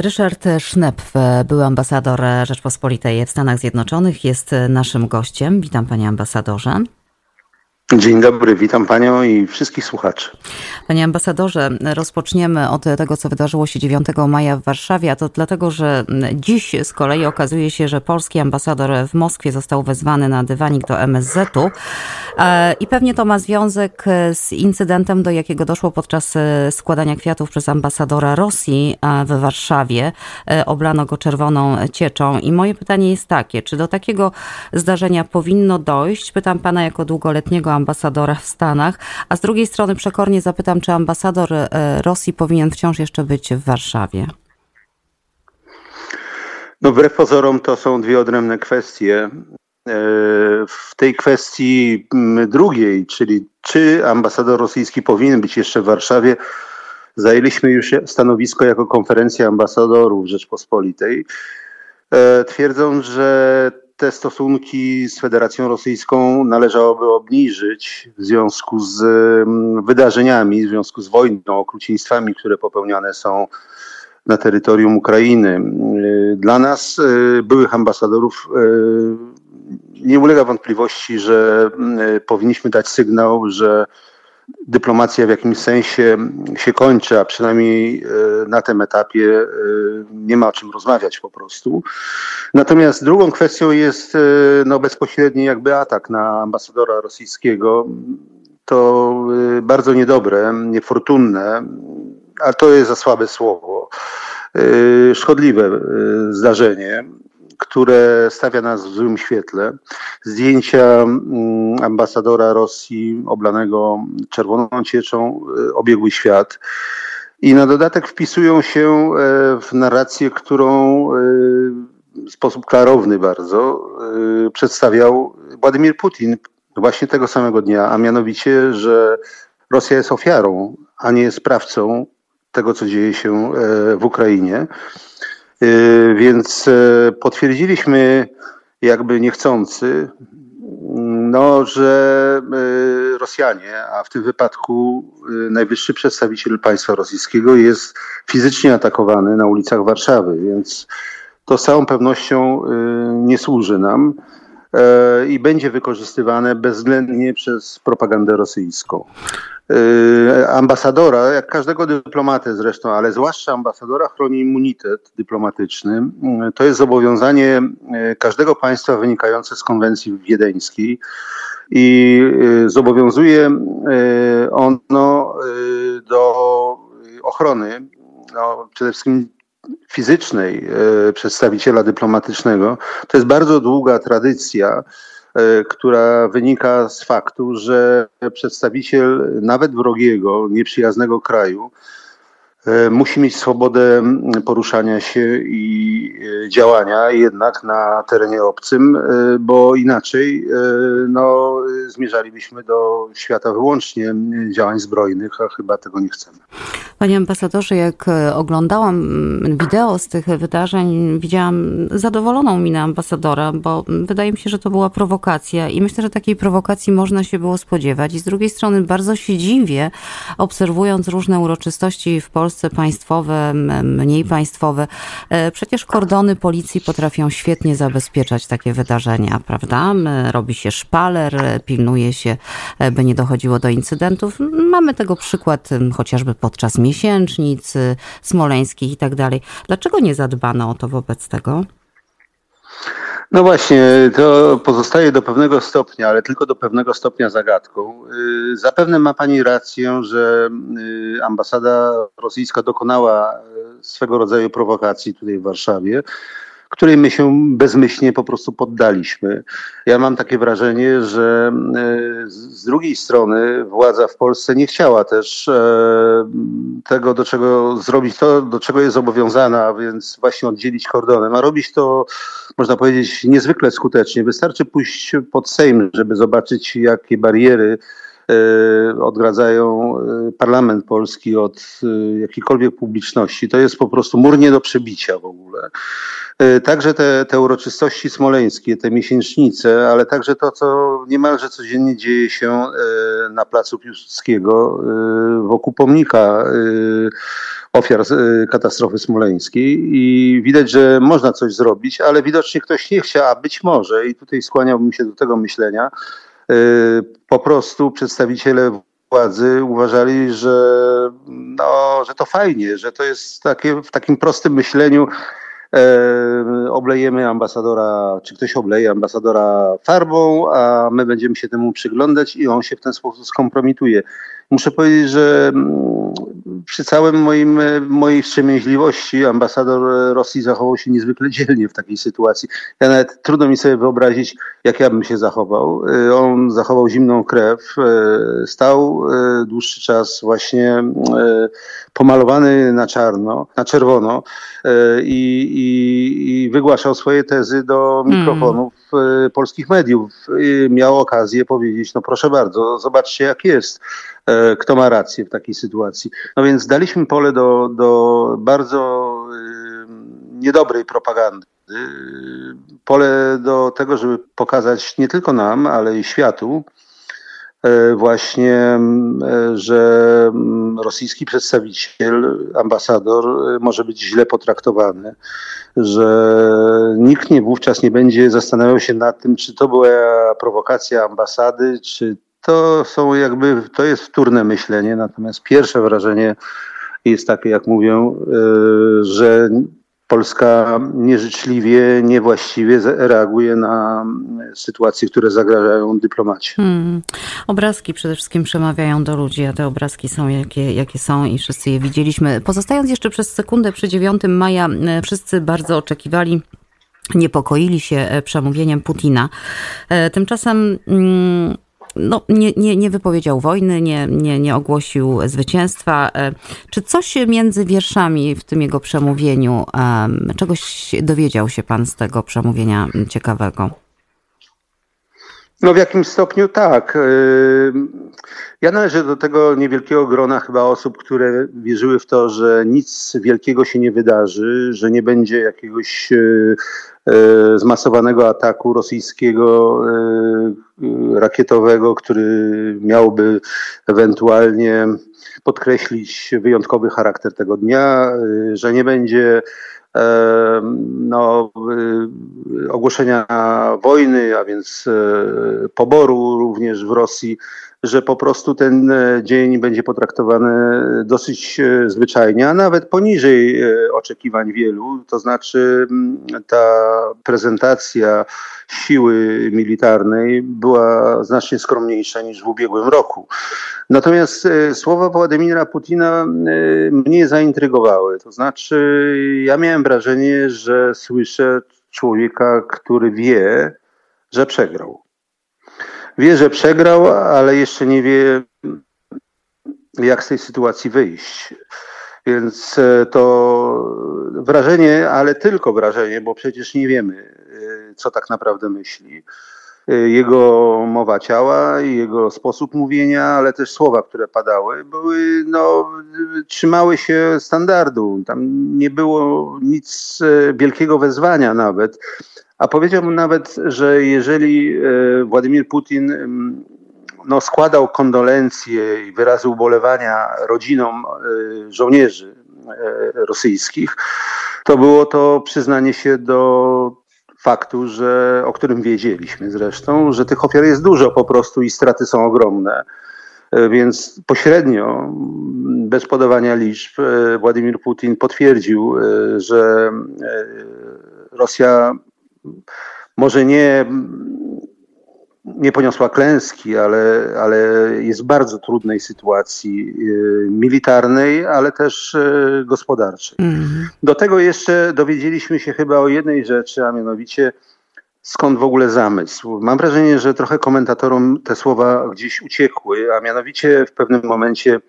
Ryszard Sznepf, były ambasador Rzeczpospolitej w Stanach Zjednoczonych, jest naszym gościem. Witam panie ambasadorze. Dzień dobry, witam panią i wszystkich słuchaczy. Panie ambasadorze, rozpoczniemy od tego, co wydarzyło się 9 maja w Warszawie, a to dlatego, że dziś z kolei okazuje się, że polski ambasador w Moskwie został wezwany na dywanik do MSZ-u e, i pewnie to ma związek z incydentem, do jakiego doszło podczas e, składania kwiatów przez ambasadora Rosji e, w Warszawie. Oblano go czerwoną cieczą i moje pytanie jest takie, czy do takiego zdarzenia powinno dojść? Pytam pana jako długoletniego ambasadora w Stanach, a z drugiej strony przekornie zapytam, czy ambasador e, Rosji powinien wciąż jeszcze być w Warszawie? No wbrew pozorom to są dwie odrębne kwestie. E, w tej kwestii drugiej, czyli czy ambasador rosyjski powinien być jeszcze w Warszawie, zajęliśmy już stanowisko jako konferencja ambasadorów Rzeczpospolitej, e, twierdząc, że te stosunki z Federacją Rosyjską należałoby obniżyć w związku z mm, wydarzeniami, w związku z wojną, okrucieństwami, które popełniane są na terytorium Ukrainy. Dla nas, y, byłych ambasadorów, y, nie ulega wątpliwości, że y, powinniśmy dać sygnał, że dyplomacja w jakimś sensie się kończy, a przynajmniej e, na tym etapie e, nie ma o czym rozmawiać po prostu. Natomiast drugą kwestią jest e, no, bezpośredni jakby atak na ambasadora rosyjskiego. To bardzo niedobre, niefortunne, a to jest za słabe słowo. Szkodliwe zdarzenie które stawia nas w złym świetle. Zdjęcia mm, ambasadora Rosji oblanego czerwoną cieczą e, obiegły świat. I na dodatek wpisują się e, w narrację, którą e, w sposób klarowny bardzo przedstawiał Władimir Putin właśnie tego samego dnia, a mianowicie, że Rosja jest ofiarą, a nie sprawcą tego, co dzieje się w Ukrainie. Y, więc e, potwierdziliśmy jakby niechcący, no, że e, Rosjanie, a w tym wypadku najwyższy przedstawiciel państwa rosyjskiego jest fizycznie atakowany na ulicach Warszawy, więc to z całą pewnością nie służy nam i będzie wykorzystywane bezwzględnie przez propagandę rosyjską. Yy, ambasadora, jak każdego dyplomaty zresztą, ale zwłaszcza ambasadora chroni immunitet dyplomatyczny. Yy, to jest zobowiązanie yy, każdego państwa wynikające z konwencji wiedeńskiej i zobowiązuje ono do ochrony no, przede wszystkim fizycznej przedstawiciela dyplomatycznego. To jest bardzo długa tradycja E, która wynika z faktu, że przedstawiciel nawet wrogiego, nieprzyjaznego kraju E, musi mieć swobodę poruszania się i e, działania jednak na terenie obcym, e, bo inaczej no, zmierzalibyśmy do świata wyłącznie działań zbrojnych, a chyba tego nie chcemy. Panie ambasadorze, jak oglądałam wideo z tych wydarzeń, widziałam zadowoloną minę ambasadora, bo wydaje mi się, że to była prowokacja i myślę, że takiej prowokacji można się było spodziewać. I z drugiej strony bardzo się dziwię, obserwując różne uroczystości w Polsce, Polsce państwowe, mniej państwowe. E, przecież kordony policji potrafią świetnie zabezpieczać takie wydarzenia, prawda? Robi się szpaler, pilnuje się, e, by nie dochodziło do incydentów. Mamy tego przykład chociażby podczas miesięcznic smoleńskich i tak dalej. Dlaczego nie zadbano o to wobec tego? No właśnie, to pozostaje do pewnego stopnia, ale tylko do pewnego stopnia zagadką. Y, zapewne ma Pani rację, że y, ambasada rosyjska dokonała y, swego rodzaju prowokacji tutaj w Warszawie której my się bezmyślnie po prostu poddaliśmy. Ja mam takie wrażenie, że e, z drugiej strony władza w Polsce nie chciała też e, tego, do czego zrobić to, do czego jest zobowiązana, a więc właśnie oddzielić kordonem, a robić to, można powiedzieć, niezwykle skutecznie. Wystarczy pójść pod Sejm, żeby zobaczyć, jakie bariery odgradzają e, parlament polski od e, jakiejkolwiek publiczności. To jest po prostu mur nie do przebicia w ogóle. Także te, te uroczystości smoleńskie, te miesięcznice, ale także to, co niemalże codziennie dzieje się na placu Piłsudskiego wokół pomnika ofiar katastrofy smoleńskiej i widać, że można coś zrobić, ale widocznie ktoś nie chciał, a być może, i tutaj skłaniałbym się do tego myślenia, po prostu przedstawiciele władzy uważali, że, no, że to fajnie, że to jest takie, w takim prostym myśleniu e, oblejemy ambasadora, czy ktoś obleje ambasadora farbą, a my będziemy się temu przyglądać i on się w ten sposób skompromituje. Muszę powiedzieć, że mm, przy całym moim, mojej wstrzemięźliwości ambasador Rosji zachował się niezwykle dzielnie w takiej sytuacji. Ja nawet trudno mi sobie wyobrazić, jak ja bym się zachował. Y, on zachował zimną krew, stał dłuższy czas właśnie pomalowany na czarno, na czerwono i, i, i wygłaszał swoje tezy do hmm. mikrofonów hmm. polskich mediów. Miał okazję powiedzieć, no proszę bardzo, zobaczcie jak jest. E, kto ma rację w takiej sytuacji. No więc daliśmy pole do, do bardzo niedobrej propagandy. Pole do tego, żeby pokazać nie tylko nam, ale i światu, e, właśnie, e, że rosyjski przedstawiciel, ambasador może być źle potraktowany, że nikt nie wówczas nie będzie zastanawiał się nad tym, czy to była prowokacja ambasady, czy to są jakby, to jest wtórne myślenie, natomiast pierwsze wrażenie jest takie, jak mówią, e, że Polska nieżyczliwie, niewłaściwie reaguje na sytuacje, które zagrażają dyplomacie. Hmm. Obrazki przede wszystkim przemawiają do ludzi, a te obrazki są jakie, jakie są i wszyscy je widzieliśmy. Pozostając jeszcze przez sekundę przy 9 maja, e, wszyscy bardzo oczekiwali niepokoili się e, przemówieniem Putina. Tymczasem mm, no, nie, nie, nie wypowiedział wojny, nie, nie, nie ogłosił zwycięstwa. E, czy coś między wierszami w tym jego przemówieniu, czegoś dowiedział się pan z tego przemówienia ciekawego? No w jakimś stopniu tak. E, ja należę do tego niewielkiego grona chyba osób, które wierzyły w to, że nic wielkiego się nie wydarzy, że nie będzie jakiegoś e, E, zmasowanego ataku rosyjskiego rakietowego, który miałby ewentualnie podkreślić wyjątkowy charakter tego dnia, że nie będzie no, ogłoszenia wojny, a więc poboru również w Rosji że po prostu ten e, dzień będzie potraktowany dosyć e, zwyczajnie, a nawet poniżej e, oczekiwań wielu. To znaczy ta prezentacja siły militarnej była znacznie skromniejsza niż w ubiegłym roku. Natomiast słowa Władimira Putina mnie zaintrygowały. To znaczy ja miałem wrażenie, że słyszę człowieka, który wie, że przegrał. Wie, że przegrał, ale jeszcze nie wie, jak z tej sytuacji wyjść. Więc e, to wrażenie, ale tylko wrażenie, bo przecież nie wiemy, e, co tak naprawdę myśli. E, jego mowa ciała, jego sposób mówienia, ale też słowa, które padały, były, no, trzymały się standardu. Tam nie było nic wielkiego wezwania nawet. A powiedziałbym nawet, że jeżeli e, Władimir Putin no, składał kondolencje i wyrazy ubolewania rodzinom e, żołnierzy e, rosyjskich, to było to przyznanie się do faktu, że, o którym wiedzieliśmy zresztą, że tych ofiar jest dużo po prostu i straty są ogromne. Więc pośrednio, bez podawania liczb, Władimir Putin potwierdził, że Rosja może nie, nie poniosła klęski, ale, ale jest w bardzo trudnej sytuacji y, militarnej, ale też y, gospodarczej. Mm. Do tego jeszcze dowiedzieliśmy się chyba o jednej rzeczy, a mianowicie skąd w ogóle zamysł. Mam wrażenie, że trochę komentatorom te słowa gdzieś uciekły, a mianowicie w pewnym momencie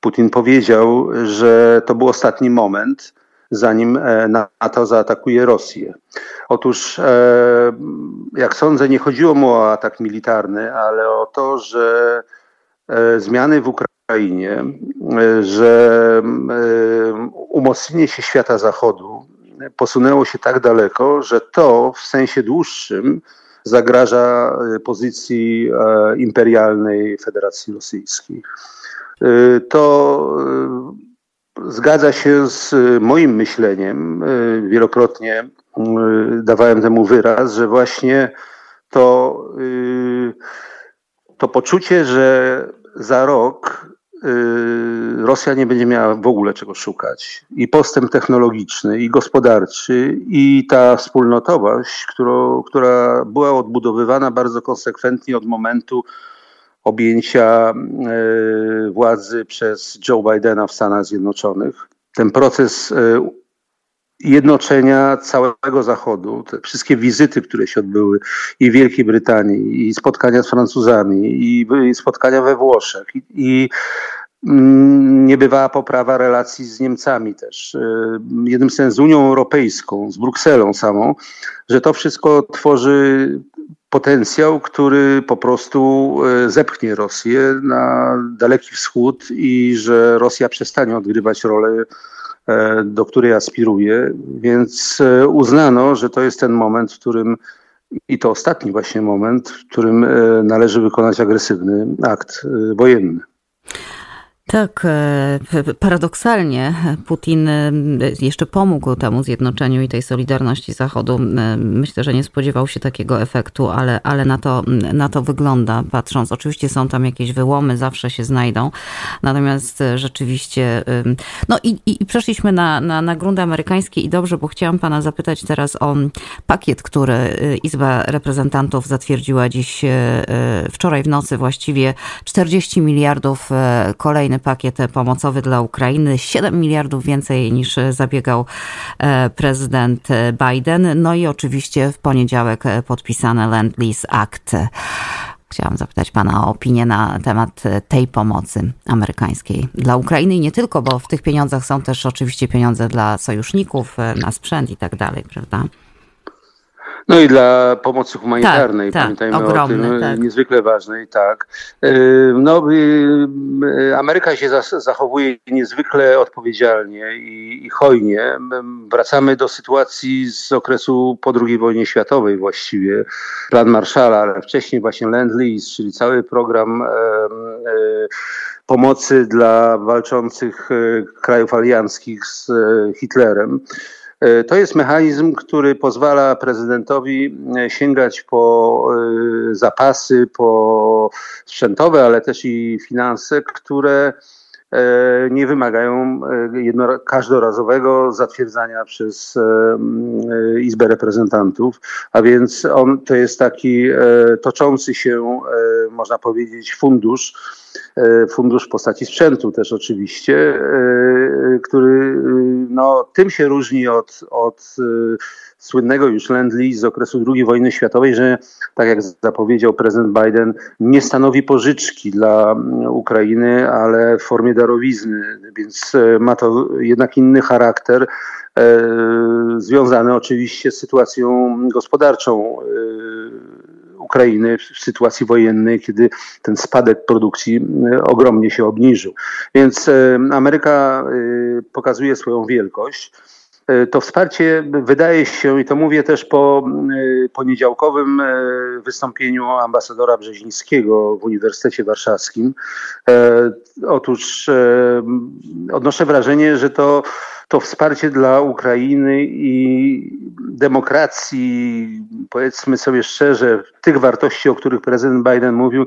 Putin powiedział, że to był ostatni moment, zanim e, NATO zaatakuje Rosję. Otóż, e, jak sądzę, nie chodziło mu o atak militarny, ale o to, że e, zmiany w Ukrainie, że umocnienie się świata zachodu posunęło się tak daleko, że to w sensie dłuższym zagraża pozycji imperialnej Federacji Rosyjskiej. To zgadza się z moim myśleniem. Wielokrotnie dawałem temu wyraz, że właśnie to, to poczucie, że za rok Y, Rosja nie będzie miała w ogóle czego szukać. I postęp technologiczny, i gospodarczy, i ta wspólnotowość, która była odbudowywana bardzo konsekwentnie od momentu objęcia y, władzy przez Joe Bidena w Stanach Zjednoczonych. Ten proces y, jednoczenia całego Zachodu, te wszystkie wizyty, które się odbyły i w Wielkiej Brytanii, i spotkania z Francuzami, i, spotkania we Włoszech, i, i mm, niebywała poprawa relacji z Niemcami też. Y, jednym sens z Unią Europejską, z Brukselą samą, że to wszystko tworzy potencjał, który po prostu y, zepchnie Rosję na Daleki Wschód i że Rosja przestanie odgrywać rolę E, do której aspiruję, więc e, uznano, że to jest ten moment, w którym i to ostatni właśnie moment, w którym e, należy wykonać agresywny akt wojenny. Tak, e, paradoksalnie Putin e, jeszcze pomógł temu zjednoczeniu i tej solidarności Zachodu. E, myślę, że nie spodziewał się takiego efektu, ale, ale na, to, na to wygląda, patrząc. Oczywiście są tam jakieś wyłomy, zawsze się znajdą, natomiast rzeczywiście. No i, i przeszliśmy na, na, na grunt amerykański i dobrze, bo chciałam pana zapytać teraz o pakiet, który Izba Reprezentantów zatwierdziła dziś, wczoraj w nocy właściwie 40 miliardów kolejnych kolejny pakiet pomocowy dla Ukrainy, 7 miliardów więcej niż zabiegał e, prezydent Biden. No i oczywiście w poniedziałek podpisane Land Lease Act. Chciałam zapytać Pana o opinię na temat tej pomocy amerykańskiej dla Ukrainy i nie tylko, bo w tych pieniądzach są też oczywiście pieniądze dla sojuszników na sprzęt i tak dalej, prawda? No i dla pomocy humanitarnej, tak, tak pamiętajmy tak, o tym, tak. niezwykle ważnej, tak. Y, no, y, y, Ameryka się zachowuje niezwykle odpowiedzialnie i, i hojnie. Wracamy do sytuacji z okresu po II wojnie światowej właściwie. Plan Marshalla, ale wcześniej właśnie Land-Lease, czyli cały program pomocy dla walczących krajów alianckich z Hitlerem. E, to jest mechanizm, który pozwala prezydentowi e, sięgać po e, zapasy, po sprzętowe, ale też i finanse, które nie wymagają jedno, każdorazowego zatwierdzania przez Izbę Reprezentantów, a więc on to jest taki toczący się, można powiedzieć, fundusz, fundusz w postaci sprzętu też oczywiście, e, który no, tym się różni od, od e, słynnego już Land-Lease z okresu II wojny światowej, że tak jak zapowiedział prezydent Biden, nie stanowi pożyczki dla Ukrainy, ale w formie darowizny, więc ma to jednak inny charakter, związany oczywiście z sytuacją gospodarczą Ukrainy w sytuacji wojennej, kiedy ten spadek produkcji ogromnie się obniżył. Więc Ameryka e, pokazuje swoją wielkość. To wsparcie wydaje się, i to mówię też po poniedziałkowym wystąpieniu ambasadora Brzezińskiego w Uniwersytecie Warszawskim. Otóż odnoszę wrażenie, że to to wsparcie dla Ukrainy i demokracji, powiedzmy sobie szczerze, tych wartości, o których prezydent Biden mówił,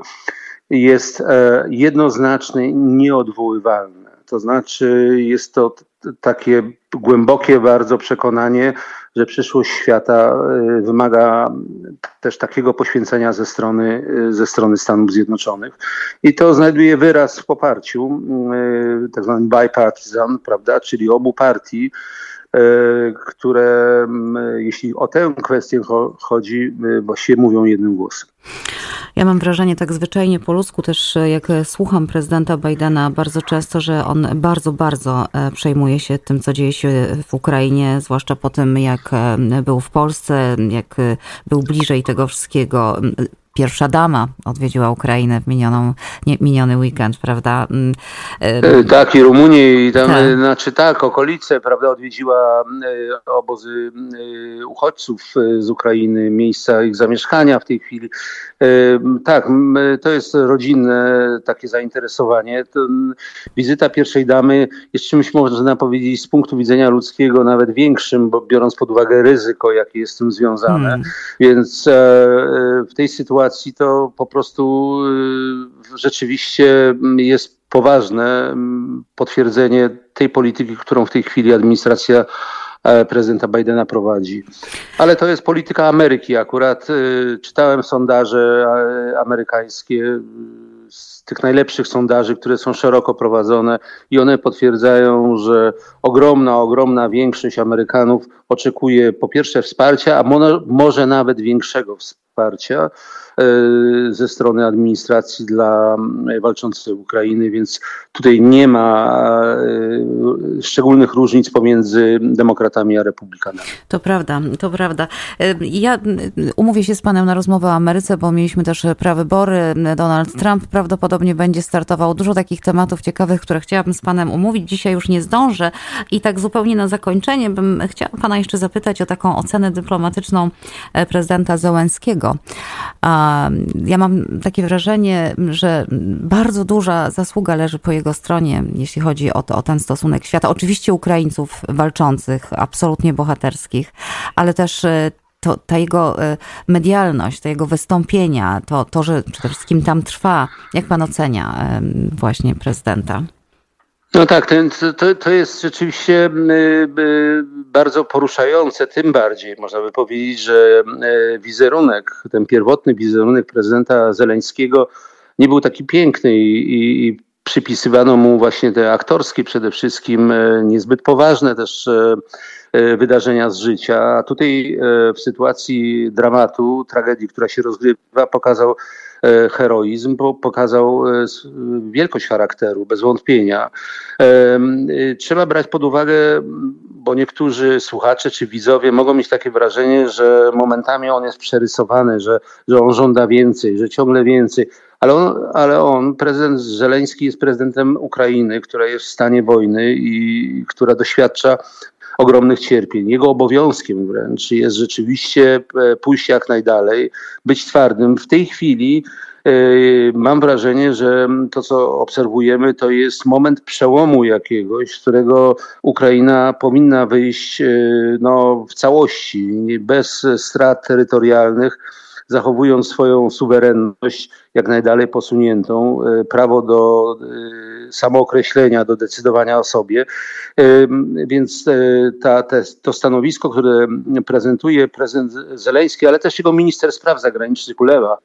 jest e, jednoznaczne nieodwoływalne. To znaczy, jest to takie głębokie bardzo przekonanie, że przyszłość świata y, wymaga też takiego poświęcenia ze strony, y, ze strony Stanów Zjednoczonych. I to znajduje wyraz w poparciu, y, tak zwany bipartisan, prawda, czyli obu partii, które jeśli o tę kwestię chodzi, właściwie mówią jednym głosem. Ja mam wrażenie tak zwyczajnie po ludzku też, jak słucham prezydenta Bidena bardzo często, że on bardzo, bardzo e, przejmuje się tym, co dzieje się w Ukrainie, zwłaszcza po tym, jak e, był w Polsce, jak e, był bliżej tego wszystkiego pierwsza dama odwiedziła Ukrainę w minioną, nie, miniony weekend, prawda? Mm, tak, i Rumunię, i tam, tak. znaczy tak, okolice, prawda, odwiedziła obozy uchodźców z Ukrainy, miejsca ich zamieszkania w tej chwili. Tak, to jest rodzinne takie zainteresowanie. Wizyta pierwszej damy jest czymś, można powiedzieć, z punktu widzenia ludzkiego nawet większym, bo biorąc pod uwagę ryzyko, jakie jest z tym związane. Hmm. Więc e, w tej sytuacji to po prostu e, rzeczywiście jest poważne potwierdzenie tej polityki, którą w tej chwili administracja e, prezydenta Bidena prowadzi. Ale to jest polityka Ameryki akurat. Czytałem sondaże amerykańskie z tych najlepszych sondaży, które są szeroko prowadzone i one potwierdzają, że ogromna, ogromna większość Amerykanów oczekuje po pierwsze wsparcia, a może nawet większego wsparcia ze strony administracji dla e, walczącej Ukrainy, więc tutaj nie ma e, szczególnych różnic pomiędzy demokratami a republikanami. To prawda, to prawda. Ja umówię się z panem na rozmowę o Ameryce, bo mieliśmy też prawybory. Donald Trump prawdopodobnie będzie startował. Dużo takich tematów ciekawych, które chciałabym z panem umówić. Dzisiaj już nie zdążę. I tak zupełnie na zakończenie bym chciała pana jeszcze zapytać o taką ocenę dyplomatyczną prezydenta Zełenskiego. Ja mam takie wrażenie, że bardzo duża zasługa leży po jego stronie, jeśli chodzi o, to, o ten stosunek świata. Oczywiście Ukraińców walczących, absolutnie bohaterskich, ale też e, to, ta jego e, medialność, te jego wystąpienia, to, to, że przede wszystkim tam trwa. Jak pan ocenia właśnie prezydenta? No tak, ten, to, to jest rzeczywiście bardzo poruszające, tym bardziej można by powiedzieć, że wizerunek, ten pierwotny wizerunek prezydenta Zeleńskiego nie był taki piękny i, i przypisywano mu właśnie te aktorskie przede wszystkim, e, niezbyt poważne też e, e, wydarzenia z życia. A tutaj w sytuacji dramatu, tragedii, która się rozgrywa, pokazał E, heroizm, bo pokazał e, wielkość charakteru, bez wątpienia. E, trzeba brać pod uwagę, bo niektórzy słuchacze czy widzowie mogą mieć takie wrażenie, że momentami on jest przerysowany, że, że on żąda więcej, że ciągle więcej. Ale on, ale on, prezydent Żeleński jest prezydentem Ukrainy, która jest w stanie wojny i która doświadcza ogromnych cierpień. Jego obowiązkiem wręcz jest rzeczywiście e, pójść jak najdalej, być twardym. W tej chwili e, mam wrażenie, że to, co obserwujemy, to jest moment przełomu jakiegoś, z którego Ukraina powinna wyjść e, no, w całości, bez strat terytorialnych zachowując swoją suwerenność jak najdalej posuniętą, e, prawo do e, samookreślenia, do decydowania o sobie. E, więc ta, te, to stanowisko, które prezentuje prezydent Zeleński, ale też jego minister spraw zagranicznych Kulewa,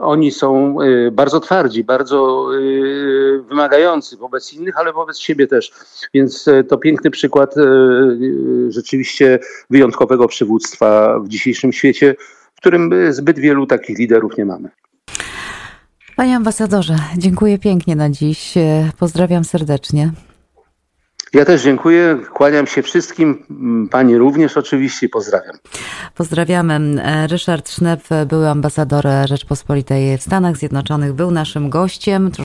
oni są y, bardzo twardzi, bardzo y, wymagający wobec innych, ale wobec siebie też. Więc to piękny przykład rzeczywiście wyjątkowego przywództwa w dzisiejszym świecie, w którym zbyt wielu takich liderów nie mamy. Panie ambasadorze, dziękuję pięknie na dziś. Pozdrawiam serdecznie. Ja też dziękuję, kłaniam się wszystkim, pani również oczywiście pozdrawiam. Pozdrawiamy. Ryszard Sznep, były ambasador Rzeczpospolitej w Stanach Zjednoczonych, był naszym gościem.